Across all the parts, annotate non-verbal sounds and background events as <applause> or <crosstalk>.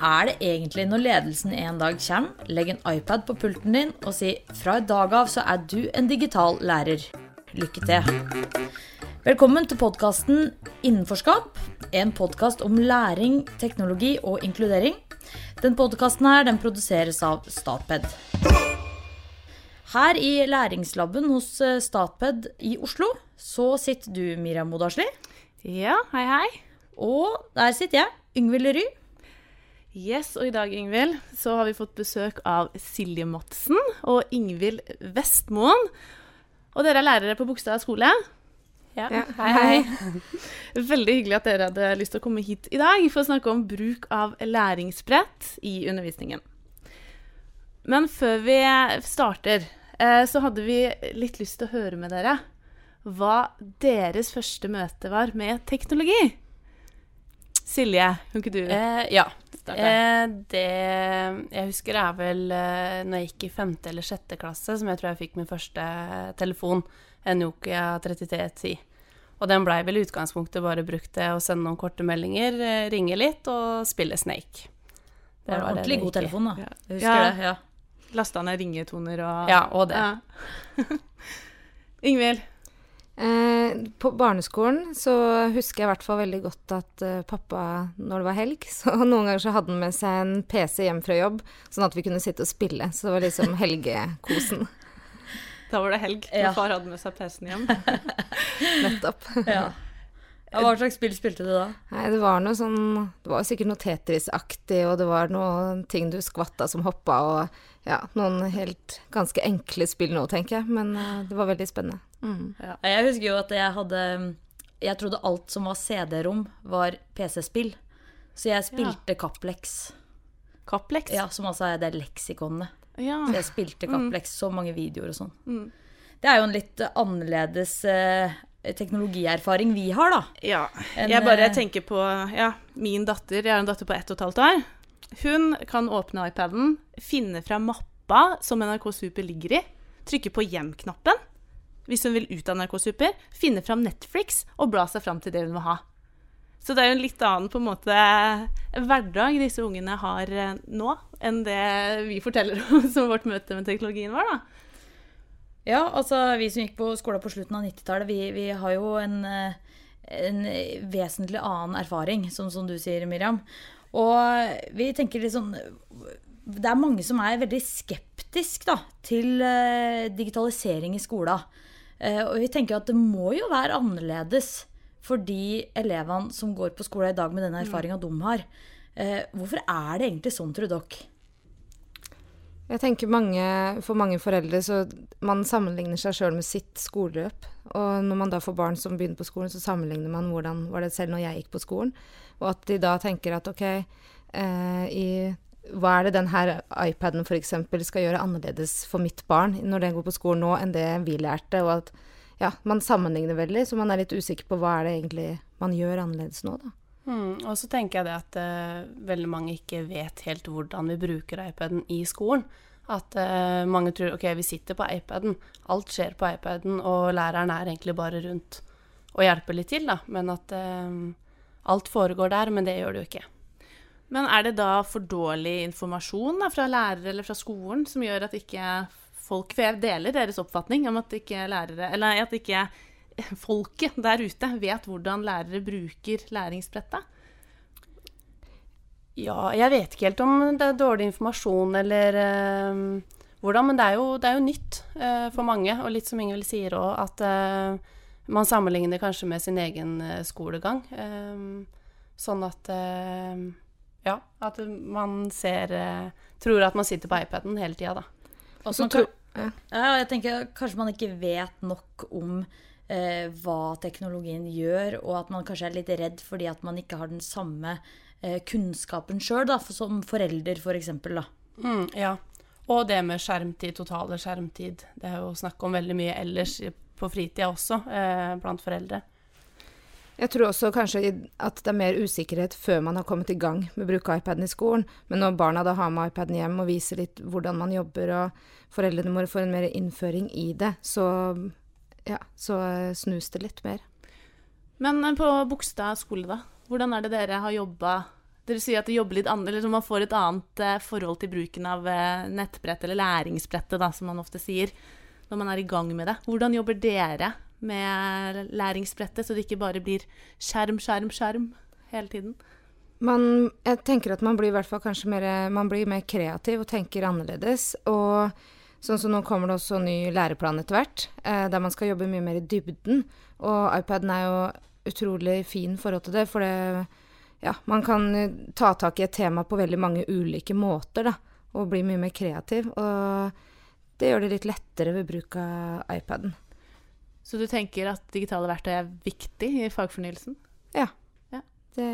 er det egentlig når ledelsen en dag kommer, legger en iPad på pulten din og sier fra i dag av så er du en digital lærer. Lykke til. Velkommen til podkasten Innenforskap. En podkast om læring, teknologi og inkludering. Den podkasten her den produseres av Statped. Her i læringslaben hos eh, Statped i Oslo så sitter du, Miriam Modasli. Ja, hei, hei. Og der sitter jeg, Yngvild Ry. Yes, og i dag, Ingevild, så har vi fått besøk av Silje Madsen og Ingvild Vestmoen. Og dere er lærere på Bogstad skole. Ja, hei, hei. <laughs> Veldig hyggelig at dere hadde lyst til å komme hit i dag for å snakke om bruk av læringsbrett i undervisningen. Men før vi starter, eh, så hadde vi litt lyst til å høre med dere hva deres første møte var med teknologi. Silje, kan ikke du Eh, ja. Eh, det jeg husker er vel eh, når jeg gikk i femte eller sjette klasse, som jeg tror jeg fikk min første telefon, en Nokia 3310. Og den blei vel i utgangspunktet bare brukt til å sende noen korte meldinger, eh, ringe litt og spille Snake. Det var en ordentlig det god telefon, da. Ja. Jeg husker Ja. det. ja. lasta ned ringetoner og Ja, og det. Ja. <laughs> Ingvild? Eh, på barneskolen så husker jeg i hvert fall veldig godt at eh, pappa, når det var helg, <laughs> så noen ganger så hadde han med seg en PC hjem fra jobb, sånn at vi kunne sitte og spille. Så det var liksom helgekosen. Da var det helg når Ja. far hadde med seg PC-en hjem. <laughs> Nettopp. Ja. Ja, hva slags spill spilte du da? Nei, det var noe sånn Det var sikkert noe Tetris-aktig, og det var noen ting du skvatta som hoppa, og ja, noen helt ganske enkle spill nå, tenker jeg. Men eh, det var veldig spennende. Mm. Jeg husker jo at jeg hadde Jeg trodde alt som var CD-rom, var PC-spill. Så jeg spilte Caplex. Kaplex? Ja, som altså er det leksikonet. Ja. Så jeg spilte Caplex, så mange videoer og sånn. Mm. Det er jo en litt annerledes eh, teknologierfaring vi har, da. Ja. En, Jeg bare eh, tenker på ja, min datter. Jeg har en datter på ett og et halvt år. Hun kan åpne iPaden, finne fra mappa som NRK Super ligger i, trykke på hjem-knappen hvis hun vil ut av narkosuper, finne fram Netflix og bla seg fram til det hun vil ha. Så det er jo en litt annen på en måte hverdag disse ungene har eh, nå, enn det vi forteller <laughs> om som vårt møte med teknologien var, da. Ja, altså vi som gikk på skolen på slutten av 90-tallet, vi, vi har jo en, eh, en vesentlig annen erfaring, som, som du sier, Miriam. Og vi tenker litt sånn Det er mange som er veldig skeptisk da, til eh, digitalisering i skolen. Eh, og vi tenker at det må jo være annerledes for de elevene som går på skolen i dag med den erfaringa de har. Eh, hvorfor er det egentlig sånn, tror dere? Jeg tenker mange, For mange foreldre så man sammenligner seg sjøl med sitt skoleløp. Og når man da får barn som begynner på skolen, så sammenligner man hvordan var det selv når jeg gikk på skolen. Og at de da tenker at OK, eh, i, hva er det den her iPaden f.eks. skal gjøre annerledes for mitt barn når den går på skolen nå, enn det vi lærte? Og at ja, man sammenligner veldig, så man er litt usikker på hva er det egentlig man gjør annerledes nå, da. Mm, og så tenker jeg det at uh, veldig mange ikke vet helt hvordan vi bruker iPaden i skolen. At uh, mange tror ok, vi sitter på iPaden, alt skjer på iPaden, og læreren er egentlig bare rundt og hjelper litt til, da. Men at uh, alt foregår der, men det gjør det jo ikke. Men er det da for dårlig informasjon da, fra lærere eller fra skolen som gjør at ikke folk For jeg deler deres oppfatning om at ikke lærere Eller at ikke <laughs> folket der ute vet hvordan lærere bruker læringsbrettet. Ja, jeg vet ikke helt om det er dårlig informasjon eller øh, hvordan, men det er jo, det er jo nytt øh, for mange. Og litt som Ingvild sier òg, at øh, man sammenligner kanskje med sin egen skolegang. Sånn at Ja, at man ser eh, Tror at man sitter på iPaden hele tida, da. Og Så tror- kan, ja, jeg tenker Kanskje man ikke vet nok om eh, hva teknologien gjør, og at man kanskje er litt redd fordi at man ikke har den samme eh, kunnskapen sjøl, som forelder, f.eks. For eksempel, da. Mm, ja. Og det med skjermtid, totale skjermtid. Det er jo snakk om veldig mye ellers på fritida også, eh, blant foreldre. Jeg tror også kanskje at det er mer usikkerhet før man har kommet i gang med å bruke iPaden i skolen. Men når barna da har med iPaden hjem og viser litt hvordan man jobber, og foreldrene våre får en mer innføring i det, så, ja, så eh, snus det litt mer. Men eh, på Bogstad skole, da. Hvordan er det dere har jobba Dere sier at det jobber litt annerledes, man får et annet eh, forhold til bruken av nettbrett, eller læringsbrettet, da, som man ofte sier, når man er i gang med det. Hvordan jobber dere med læringsbrettet, så det ikke bare blir skjerm, skjerm, skjerm hele tiden? Man, jeg tenker at man blir hvert fall mer, man blir mer kreativ og tenker annerledes. Og sånn som nå kommer det også ny læreplan etter hvert, eh, der man skal jobbe mye mer i dybden. Og iPaden er jo utrolig fin forhold til det, for det ja, man kan ta tak i et tema på veldig mange ulike måter, da, og bli mye mer kreativ. Og det gjør det litt lettere ved bruk av iPaden. Så du tenker at digitale verktøy er viktig i fagfornyelsen? Ja. Ja. Det,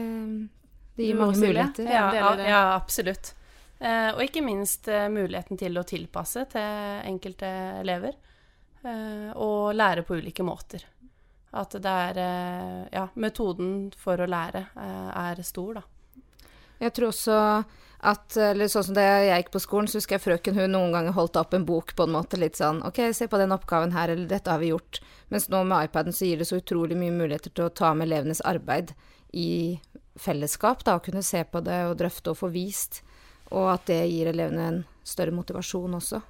det gir mange muligheter. Ja, Ja, ja absolutt. Eh, og ikke minst eh, muligheten til å tilpasse til enkelte elever. Eh, og lære på ulike måter. At det er eh, Ja, metoden for å lære eh, er stor, da. Jeg tror også at eller sånn som da jeg gikk på skolen, så husker jeg frøken hun noen ganger holdt opp en bok på en måte litt sånn OK, se på den oppgaven her, eller dette har vi gjort. Mens nå med iPaden så gir det så utrolig mye muligheter til å ta med elevenes arbeid i fellesskap, da, og kunne se på det og drøfte og få vist. Og at det gir elevene en større motivasjon også.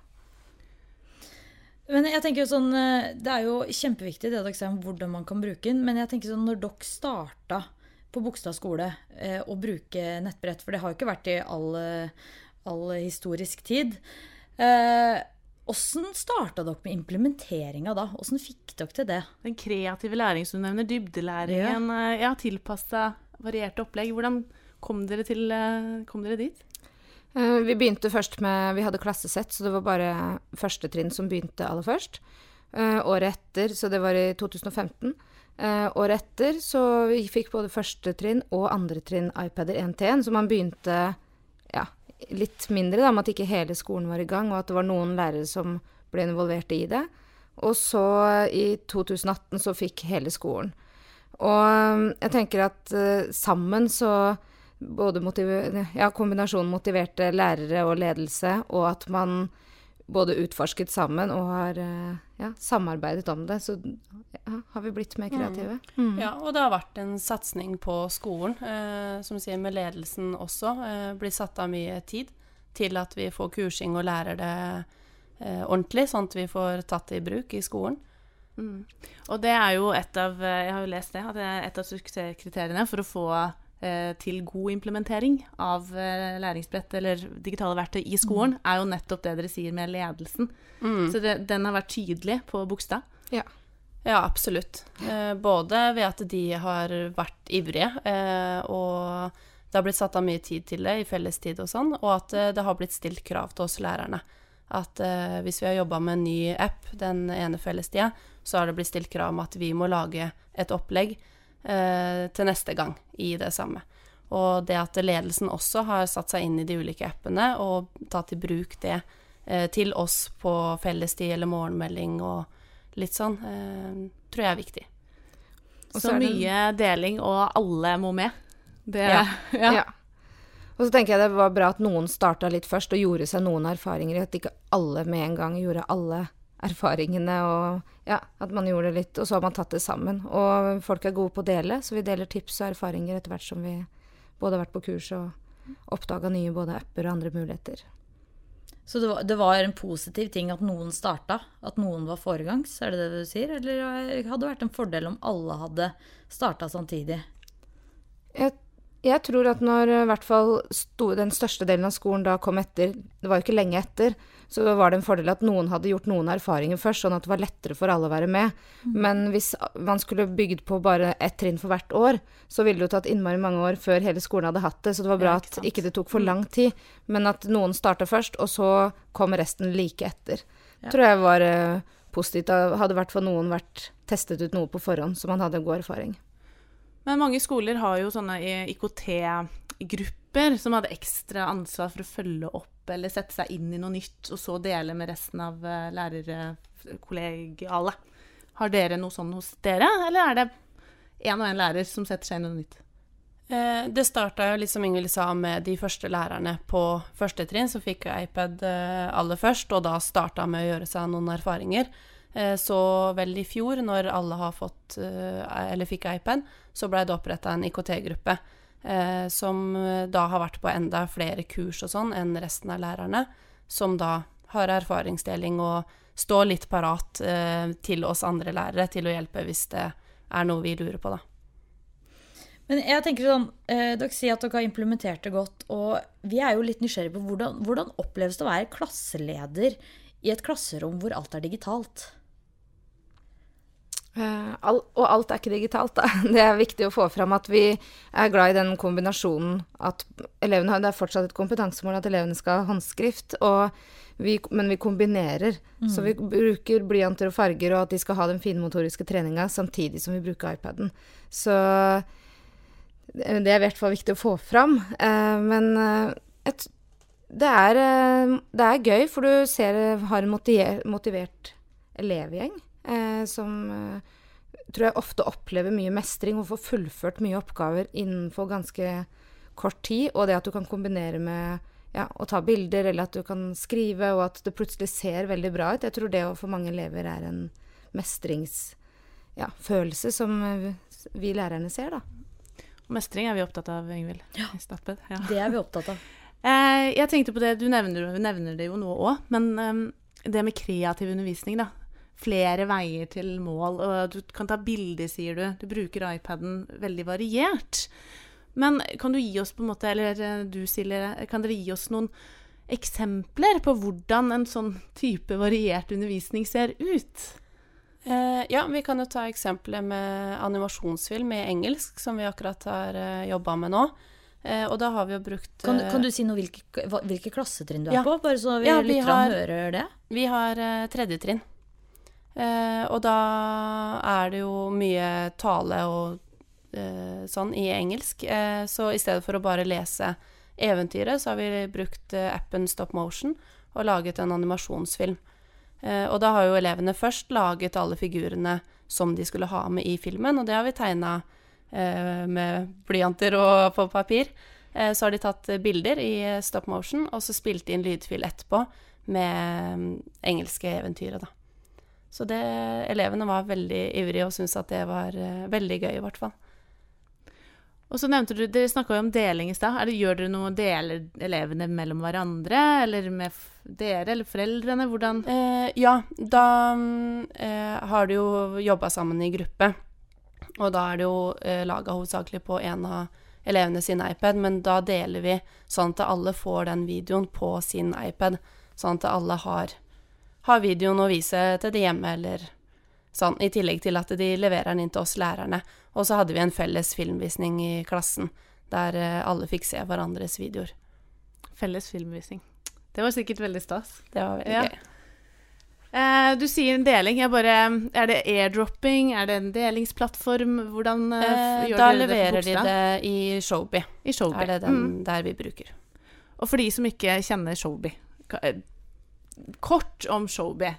Men jeg tenker jo sånn, eh, Det er jo kjempeviktig det dere sier om hvordan man kan bruke den. Men jeg tenker sånn, når dere starta på Bogstad skole eh, å bruke nettbrett, for det har jo ikke vært i all, eh, all historisk tid eh, Åssen starta dere med implementeringa da? Åssen fikk dere til det? Den kreative læring som du nevner, dybdelæringen, ja, ja tilpassa varierte opplegg. Hvordan kom dere, til, eh, kom dere dit? Eh, Vi begynte først med Vi hadde klassesett, så det var bare første trinn som begynte aller først. Eh, året etter, så det var i 2015. Eh, året etter så vi fikk både første trinn og andre trinn iPader 1 til 1, så man begynte ja, litt mindre, da, med at ikke hele skolen var i gang, og at det var noen lærere som ble involvert i det. Og så i 2018 så fikk hele skolen. Og eh, jeg tenker at eh, sammen så både motive- ja, kombinasjonen motiverte lærere og ledelse, og at man både utforsket sammen og har eh, ja, samarbeidet om det, så ja, har vi blitt mer kreative. Mm. Ja, og det har vært en satsing på skolen, eh, som sier med ledelsen også. Eh, blir satt av mye tid til at vi får kursing og lærer det eh, ordentlig, sånn at vi får tatt det i bruk i skolen. Mm. Og det er jo et av Jeg har jo lest det, at det er et av suksesskriteriene for å få eh, til god implementering av eh, læringsbrett eller digitale verktøy i skolen, er jo nettopp det dere sier med ledelsen. Mm. Så det, den har vært tydelig på Bogstad. Ja, absolutt. Eh, både ved at de har vært ivrige, eh, og det har blitt satt av mye tid til det i fellestid og sånn, og at eh, det har blitt stilt krav til oss lærerne. At eh, hvis vi har jobba med en ny app den ene fellestida, så har det blitt stilt krav om at vi må lage et opplegg eh, til neste gang i det samme. Og det at ledelsen også har satt seg inn i de ulike appene og tatt i bruk det eh, til oss på fellestid eller morgenmelding og litt sånn, eh, tror jeg er viktig. Og Så mye deling, og alle må med. Det, Ja. <laughs> ja. Ja. Og så tenker jeg det var bra at noen starta litt først og gjorde seg noen erfaringer, i at ikke alle med en gang gjorde alle erfaringene, og ja, at man gjorde det litt, og så har man tatt det sammen. Og folk er gode på å dele, så vi deler tips og erfaringer etter hvert som vi både har vært på kurs og oppdaga nye både apper og andre muligheter. Så det var, det var en positiv ting at noen starta? At noen var foregangs? Er det det du sier? Eller hadde det vært en fordel om alle hadde starta samtidig? Jeg, jeg tror at når eh, i hvert fall sto, den største delen av skolen da kom etter, det var jo ikke lenge etter, så var det en fordel at noen hadde gjort noen erfaringer først, sånn at det var lettere for alle å være med. Men hvis man skulle bygd på bare ett trinn for hvert år, så ville det jo tatt innmari mange år før hele skolen hadde hatt det. Så det var bra Ja, ikke at ikke det tok for lang tid, men at noen starta først, og så kom resten like etter. Ja. Tror jeg var uh, positivt. Da hadde i hvert fall noen vært testet ut noe på forhånd, så man hadde god erfaring. Men mange skoler har jo sånne IKT-grupper som hadde ekstra ansvar for å følge opp eller sette seg inn i noe nytt, og så dele med resten av eh, lærerkollegialet. Har dere noe sånn hos dere, eller er det én og én lærer som setter seg inn i noe nytt? Eh, det starta jo litt som Ingvild sa med de første lærerne på første trinn, som fikk iPad eh, aller først, og da starta med å gjøre seg noen erfaringer. Eh, så vel i fjor, når alle har fått, eller fikk iPad, så blei det oppretta en IKT-gruppe eh, som eh, da har vært på enda flere kurs og sånn enn resten av lærerne, som da har erfaringsdeling og står litt parat eh, til oss andre lærere til å hjelpe hvis det er noe vi lurer på, da. Men jeg tenker sånn, eh, Dere sier at dere har implementert det godt, og vi er jo litt nysgjerrige på hvordan, hvordan oppleves det å være klasseleder i et klasserom hvor alt er digitalt? Eh, all, og alt er ikke digitalt, da. <laughs> Det er viktig å få fram at vi er glad i den kombinasjonen at elevene har Det er fortsatt et kompetansemål at elevene skal ha håndskrift, vi, men vi kombinerer. Mm. Så vi bruker blyanter og farger, og at de skal ha den finmotoriske treninga samtidig som vi bruker iPaden. Så det er i hvert fall viktig å få fram. Eh, men eh, et, det, er, det er gøy, for du ser har en motivert elevgjeng eh, som eh, tror jeg ofte opplever mye mestring og får fullført mye oppgaver innenfor ganske kort tid. Og det at du kan kombinere med ja, å ta bilder, eller at du kan skrive, og at det plutselig ser veldig bra ut. Jeg tror det for mange elever er en mestringsfølelse ja, som vi lærerne ser, da. Mestring er vi opptatt av, Ingvild. Ja, ja. det er vi opptatt av. <laughs> Eh, jeg tenkte på det, Du nevner, nevner det jo nå òg, men um, det med kreativ undervisning, da flere veier til mål. Og du kan ta bilder, sier du. Du bruker iPaden veldig variert. Men kan du gi oss på en måte, eller eh, du Silje, kan dere gi oss noen eksempler på hvordan en sånn type variert undervisning ser ut? Eh, ja, vi kan jo ta eksempelet med animasjonsfilm i engelsk, som vi akkurat har eh, jobba med nå. Eh, og da har vi jo brukt Kan, kan du si noe hvilke, hvilke klassetrinn du er ja. på, bare så vi, ja, vi lytterne hører det? Vi har eh, tredje trinn. Eh, og da er det jo mye tale og eh, sånn i engelsk. Eh, så i stedet for å bare lese eventyret, så har vi brukt appen Stop Motion og laget en animasjonsfilm. Og da har jo elevene først laget alle figurene som de skulle ha med i filmen, og det har vi tegna med blyanter og på papir. så har de tatt bilder i stop motion, og så spilt inn lydfil etterpå med mm, engelske eventyret, da. Så det, elevene var veldig ivrige og syntes at det var uh, veldig gøy, i hvert fall. Og så nevnte du, Dere snakka om deling i stad. Gjør dere noe deler elevene mellom hverandre, eller med dere eller foreldrene? Hvordan eh, Ja, da eh, har de jo jobba sammen i gruppe. Og da er det jo eh, laga hovedsakelig på en av elevene sin iPad, men da deler vi sånn at alle får den videoen på sin iPad. Sånn at alle har har videoen å vise til de hjemme, eller sånn, i tillegg til at de leverer den inn til oss lærerne. Og så hadde vi en felles filmvisning i klassen, der eh, alle fikk se hverandres videoer. Felles filmvisning. Det var sikkert veldig stas. Det var veldig ja. gøy. Eh, du sier en deling. Bare, er det airdropping? Er det en delingsplattform? Hvordan eh, eh gjør dere det? Da leverer de det i Showbie. I Showby. Er det den mm. der vi bruker. Og for de som ikke kjenner Showby, kort om Showbie.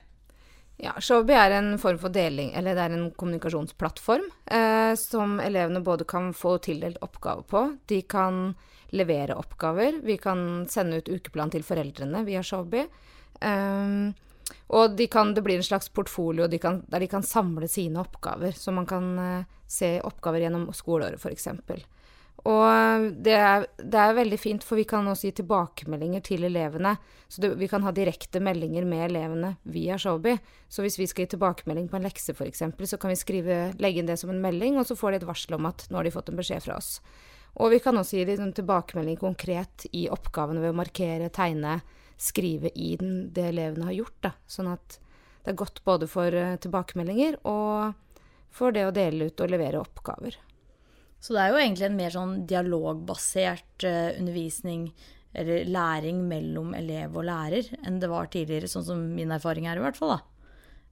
Ja, Showby er en form for deling, eller det er en kommunikasjonsplattform eh, som elevene både kan få tildelt oppgave på, de kan levere oppgaver, vi kan sende ut ukeplan til foreldrene via Showbie. Eh, og de kan, det blir en slags portfolio de kan, der de kan samle sine oppgaver, så man kan eh, se oppgaver gjennom skoleåret, f.eks. Og det er, det er, veldig fint, for vi kan også gi tilbakemeldinger til elevene. Så det, vi kan ha direkte meldinger med elevene via Showby. Så hvis vi skal gi tilbakemelding på en lekse f.eks., så kan vi skrive, legge inn det som en melding, og så får de et varsel om at nå har de fått en beskjed fra oss. Og vi kan også gi dem tilbakemelding konkret i oppgavene ved å markere, tegne, skrive i den, det elevene har gjort. Da. Sånn at det er godt både for uh, tilbakemeldinger og for det å dele ut og levere oppgaver. Så det er jo egentlig en mer sånn dialogbasert uh, undervisning eller læring mellom elev og lærer enn det var tidligere, sånn som min erfaring er i hvert fall. da.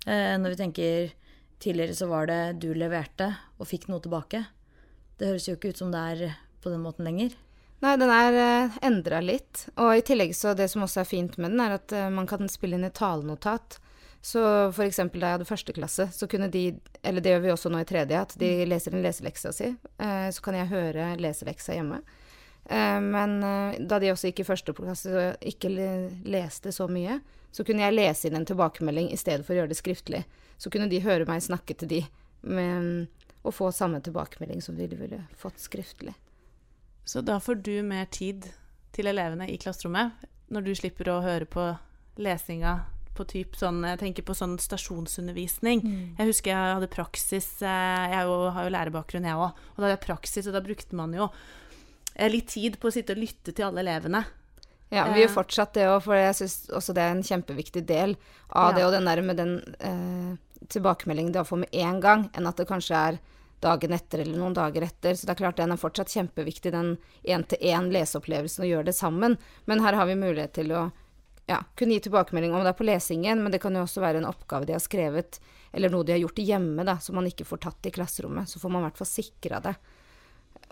Uh, når vi tenker tidligere så var det du leverte og fikk noe tilbake. Det høres jo ikke ut som det er på den måten lenger. Nei, den er uh, endra litt. Og i tillegg så det som også er fint med den, er at man kan spille inn et talenotat. Så f.eks. da jeg hadde første klasse, så kunne de, eller det gjør vi også nå i tredje, at de mm. leser en leseleksa si. Eh, så kan jeg høre leseleksa hjemme. Eh, men eh, da de også gikk i første klasse og ikke leste så mye, så kunne jeg lese inn en tilbakemelding i stedet for å gjøre det skriftlig. Så kunne de høre meg snakke til de med, og få samme tilbakemelding som de ville fått skriftlig. Så da får du mer tid til elevene i klasserommet når du slipper å høre på lesinga på typ sånn Jeg tenker på sånn stasjonsundervisning. Jeg husker jeg hadde praksis eh, Jeg har jo lærebakgrunn, jeg òg. Og da hadde jeg praksis, og da brukte man jo eh, litt tid på å sitte og lytte til alle elevene. Ja, vi gjør fortsatt det òg, for jeg syns også det er en kjempeviktig del av Ja. det. Og den der med den eh, tilbakemeldingen da får med én gang, enn at det kanskje er dagen etter eller noen dager etter. Så det er klart den er fortsatt kjempeviktig, den én-til-én leseopplevelsen, og gjøre det sammen. Men her har vi mulighet til å ja, kunne gi tilbakemelding om det er på lesingen, men det kan jo også være en oppgave de har skrevet, eller noe de har gjort hjemme, da, som man ikke får tatt i klasserommet. Så får man i hvert fall sikra det.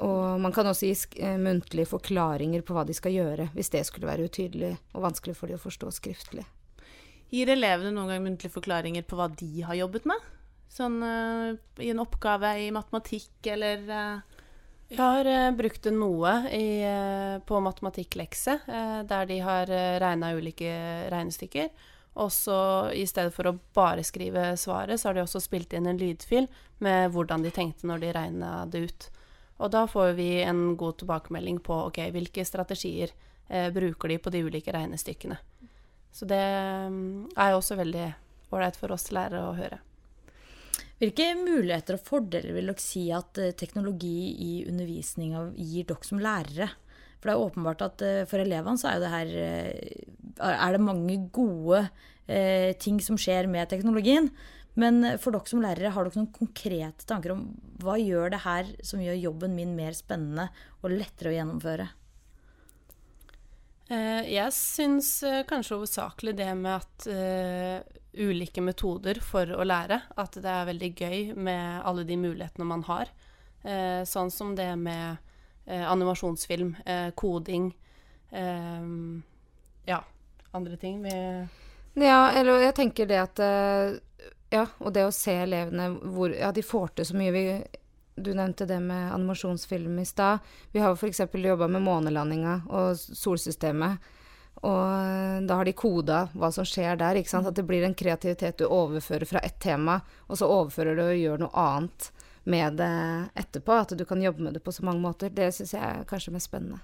Og man kan også gi eh, muntlige forklaringer på hva de skal gjøre, hvis det skulle være utydelig og vanskelig for de å forstå skriftlig. Gir elevene noen gang muntlige forklaringer på hva de har jobbet med? Sånn eh, i en oppgave i matematikk eller eh, Jeg har eh, brukt det noe i, eh, på matematikklekse, eh, der de har uh, regna ulike regnestykker. Og så i stedet for å bare skrive svaret, så har de også spilt inn en lydfil med hvordan de tenkte når de regna det ut. Og da får vi en god tilbakemelding på ok, hvilke strategier eh, bruker de på de ulike regnestykkene. Så det mm, er også veldig ålreit for oss lærere å høre. Hvilke muligheter og fordeler vil dere si at eh, teknologi i undervisninga gir dere som lærere? For det er åpenbart at eh, for elevene så er det her eh, Er det mange gode ting som skjer med teknologien. Men for dere som lærere, har dere noen konkrete tanker om hva gjør det her som gjør jobben min mer spennende og lettere å gjennomføre? Jeg syns kanskje hovedsakelig det med at ulike metoder for å lære, at det er veldig gøy med alle de mulighetene man har. Eh, sånn som det med eh, animasjonsfilm, eh, koding, eh, ja, andre ting. Vi Ja, eller jeg tenker det at eh, Ja, og det å se elevene hvor Ja, de får til så mye. Vi, du nevnte det med animasjonsfilm i stad. Vi har f.eks. jobba med månelandinga og solsystemet. Og eh, da har de koda hva som skjer der. ikke sant? At det blir en kreativitet du overfører fra ett tema, og så overfører du og gjør noe annet med det etterpå. At du kan jobbe med det på så mange måter. Det syns jeg er kanskje mest spennende.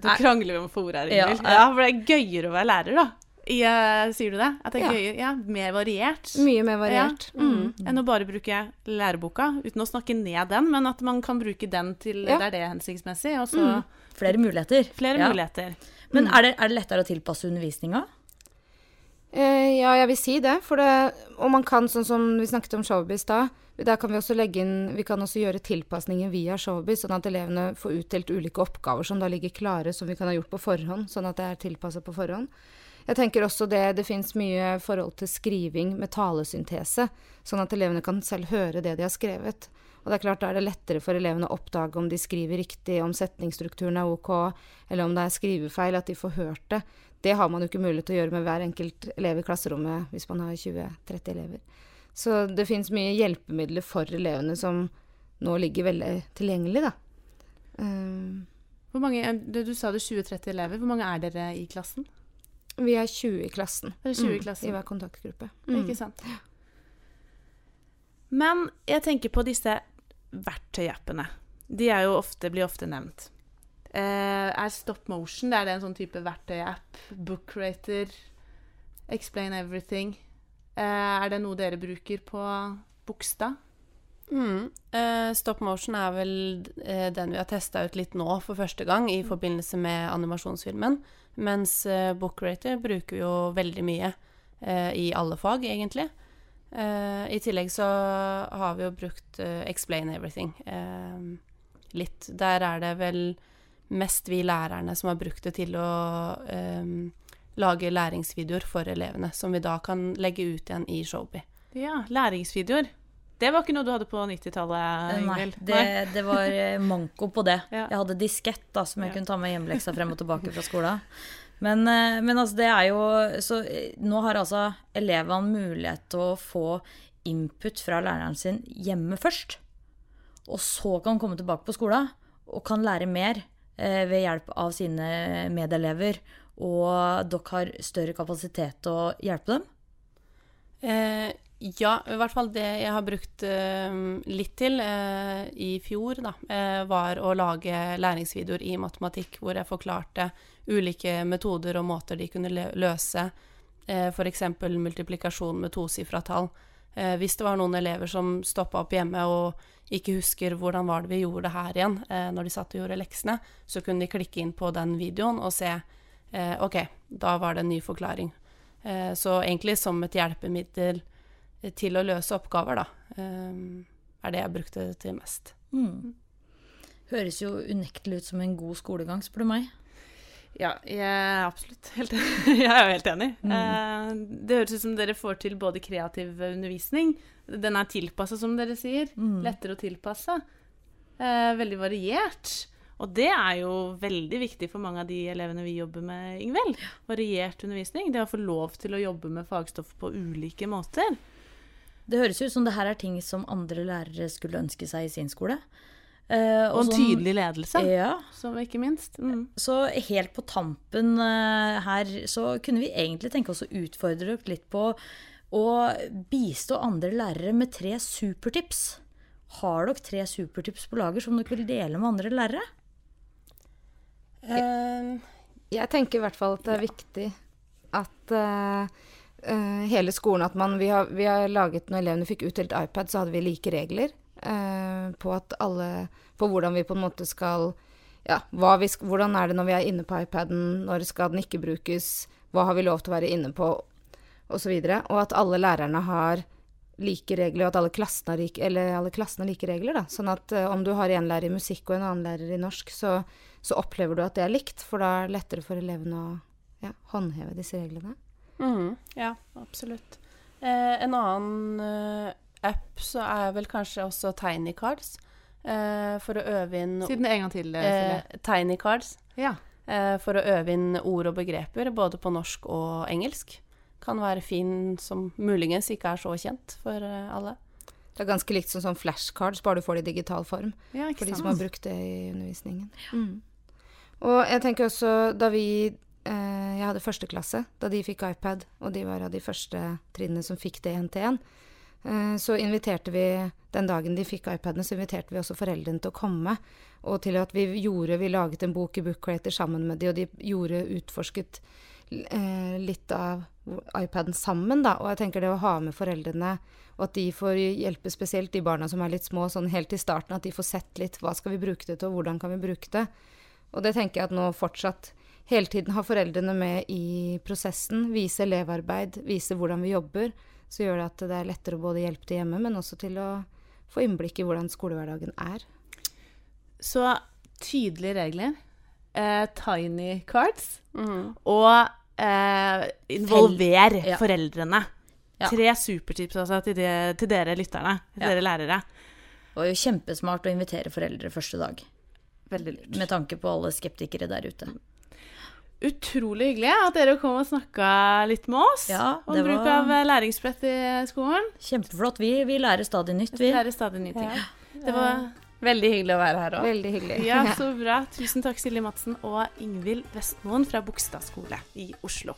Da krangler vi om for ord her, Ja, ja. Ja, for det er gøyere å være lærer, da. I, eh, sier du det? At det er Ja. gøy? ja, mer variert. Mye mer variert. Ja, mm. Enn å bare bruke læreboka, uten å snakke ned den, men at man kan bruke den til Ja. der det er hensiktsmessig, og så Flere muligheter. flere Ja. muligheter. Men er det, er det lettere å tilpasse undervisninga? Eh, ja, jeg vil si det. For det og man kan, sånn som vi snakket om Showbiz da, der kan vi også legge inn Vi kan også gjøre tilpasninger via Showbiz, sånn at elevene får utdelt ulike oppgaver som da ligger klare, som vi kan ha gjort på forhånd, sånn at det er tilpassa på forhånd. Jeg tenker også det det fins mye forhold til skriving med talesyntese, sånn at elevene kan selv høre det de har skrevet. Og det er klart Da er det lettere for elevene å oppdage om de skriver riktig, om setningsstrukturen er ok, eller om det er skrivefeil, at de får hørt det. Det har man jo ikke mulighet til å gjøre med hver enkelt elev i klasserommet hvis man har 20-30 elever. Så det fins mye hjelpemidler for elevene som nå ligger veldig tilgjengelig, da. Um, Hvor mange, du, du sa det 20-30 elever. Hvor mange er dere i klassen? Vi er 20 i klassen. Det er 20 i Mm, klassen. I hver kontaktgruppe. Ikke sant? Men jeg tenker på disse verktøyappene. De er jo ofte, blir ofte nevnt. Eh, er stop motion det er det en sånn type verktøyapp? Bookrater? Explain everything? Eh, er det noe dere bruker på Bogstad? Mm. Uh, stop motion er vel uh, den vi har testa ut litt nå for første gang i forbindelse med animasjonsfilmen. Mens Book Bookrater bruker vi jo veldig mye eh, i alle fag, egentlig. Eh, I tillegg så har vi jo brukt eh, Explain Everything eh, litt. Der er det vel mest vi lærerne som har brukt det til å eh, lage læringsvideoer for elevene, som vi da kan legge ut igjen i Showbie. Ja, læringsvideoer. Det var ikke noe du hadde på 90-tallet, Nei, det, det var eh, manko på det. <laughs> Ja. Jeg hadde diskett da, som jeg Ja. kunne ta med hjemmeleksa frem og tilbake fra skolen. Men, eh, men altså, det er jo Så eh, nå har altså elevene mulighet til å få input fra læreren sin hjemme først. Og så kan komme tilbake på skolen og kan lære mer eh, ved hjelp av sine medelever. Og dere har større kapasitet til å hjelpe dem. Eh, Ja, i hvert fall det jeg har brukt eh, litt til eh, i fjor, da, eh, var å lage læringsvideoer i matematikk hvor jeg forklarte ulike metoder og måter de kunne løse uh, f.eks. multiplikasjon med tosifra tall. Hvis det var noen elever som stoppa opp hjemme og ikke husker hvordan var det vi gjorde det her igjen når de satt og gjorde leksene, så kunne de klikke inn på den videoen og se OK, da var det en ny forklaring. Så egentlig som et hjelpemiddel til å løse oppgaver, da. Um, er det jeg brukte det til mest. Mm. Høres jo unektelig ut som en god skolegang, spør du meg. Ja, jeg er absolutt helt <laughs> Jeg er jo helt enig. Mm. Eh, det høres ut som dere får til både kreativ undervisning Den er tilpassa, som dere sier. Mm. Lettere å tilpasse. Eh, veldig variert. Og det er jo veldig viktig for mange av de elevene vi jobber med, Ingvild. Variert undervisning. Det å få lov til å jobbe med fagstoff på ulike måter. Det høres ut som det her er ting som andre lærere skulle ønske seg i sin skole. Eh, Og en tydelig ledelse, Ja. som ikke minst. Mm. Så helt på tampen eh, her så kunne vi egentlig tenke oss å utfordre dere litt på å bistå andre lærere med tre supertips. Har dere tre supertips på lager som dere vil dele med andre lærere? Eh, Jeg tenker i hvert fall at det er viktig at eh, hele skolen at man, vi, har, vi har laget, Når elevene fikk utdelt iPad, så hadde vi like regler uh, på at alle På hvordan vi på en måte skal Ja, vi, hvordan er det når vi er inne på iPaden? Når skal den ikke brukes? Hva har vi lov til å være inne på? Og så videre. Og at alle lærerne har like regler, og at alle klassene har like, alle klassene like regler. Da. Sånn at uh, om du har en lærer i musikk og en annen lærer i norsk, så, så opplever du at det er likt, for da er det lettere for elevene å ja, håndheve disse reglene. Mhm, ja, absolutt. Eh, en annen eh, app så er vel kanskje også Tiny Cards. eh, for å øve inn Si den en gang til, Silje. eh, Tiny Cards. Ja. eh, for å øve inn ord og begreper både på norsk og engelsk. Kan være fin som muligens ikke er så kjent for eh, alle. Det er ganske likt som sånn flashcards, bare du får det i digital form. ja, ikke For de som har brukt det i undervisningen. Og jeg tenker også da vi eh, Jeg hadde første klasse, da de fikk iPad, og de var av de første trinnene som fikk det én til én, eh, så inviterte vi Den dagen de fikk iPadene, så inviterte vi også foreldrene til å komme. Og til at vi gjorde Vi laget en bok i Book Creator sammen med de, og de gjorde utforsket eh, litt av iPaden sammen, da. Og jeg tenker det å ha med foreldrene, og at de får hjelpe spesielt de barna som er litt små, sånn helt i starten, at de får sett litt hva skal vi bruke det til, og hvordan kan vi bruke det. Og det tenker jeg at nå fortsatt hele tiden har foreldrene med i prosessen. Vise elevarbeid, vise hvordan vi jobber. Så gjør det at det er lettere å både hjelpe til hjemme, men også til å få innblikk i hvordan skolehverdagen er. Så tydelige regler, eh, tiny cards, Mhm. og eh, involver Ja. foreldrene. Ja. Tre supertips altså, til, de, til dere lytterne, til Ja. dere lærere. Det var jo kjempesmart å invitere foreldre første dag. Veldig lurt. Med tanke på alle skeptikere der ute. Utrolig hyggelig at dere kom og snakka litt med oss Ja, om var... bruk av eh, læringsbrett i skolen. Kjempeflott. Vi, vi lærer stadig nytt, Vi vi. lærer stadig nye ting. Ja. Det var Veldig hyggelig å være her òg. Veldig hyggelig. ja, så bra. Tusen takk, Silje Madsen og Ingvild Vestmoen fra Bogstad skole i Oslo.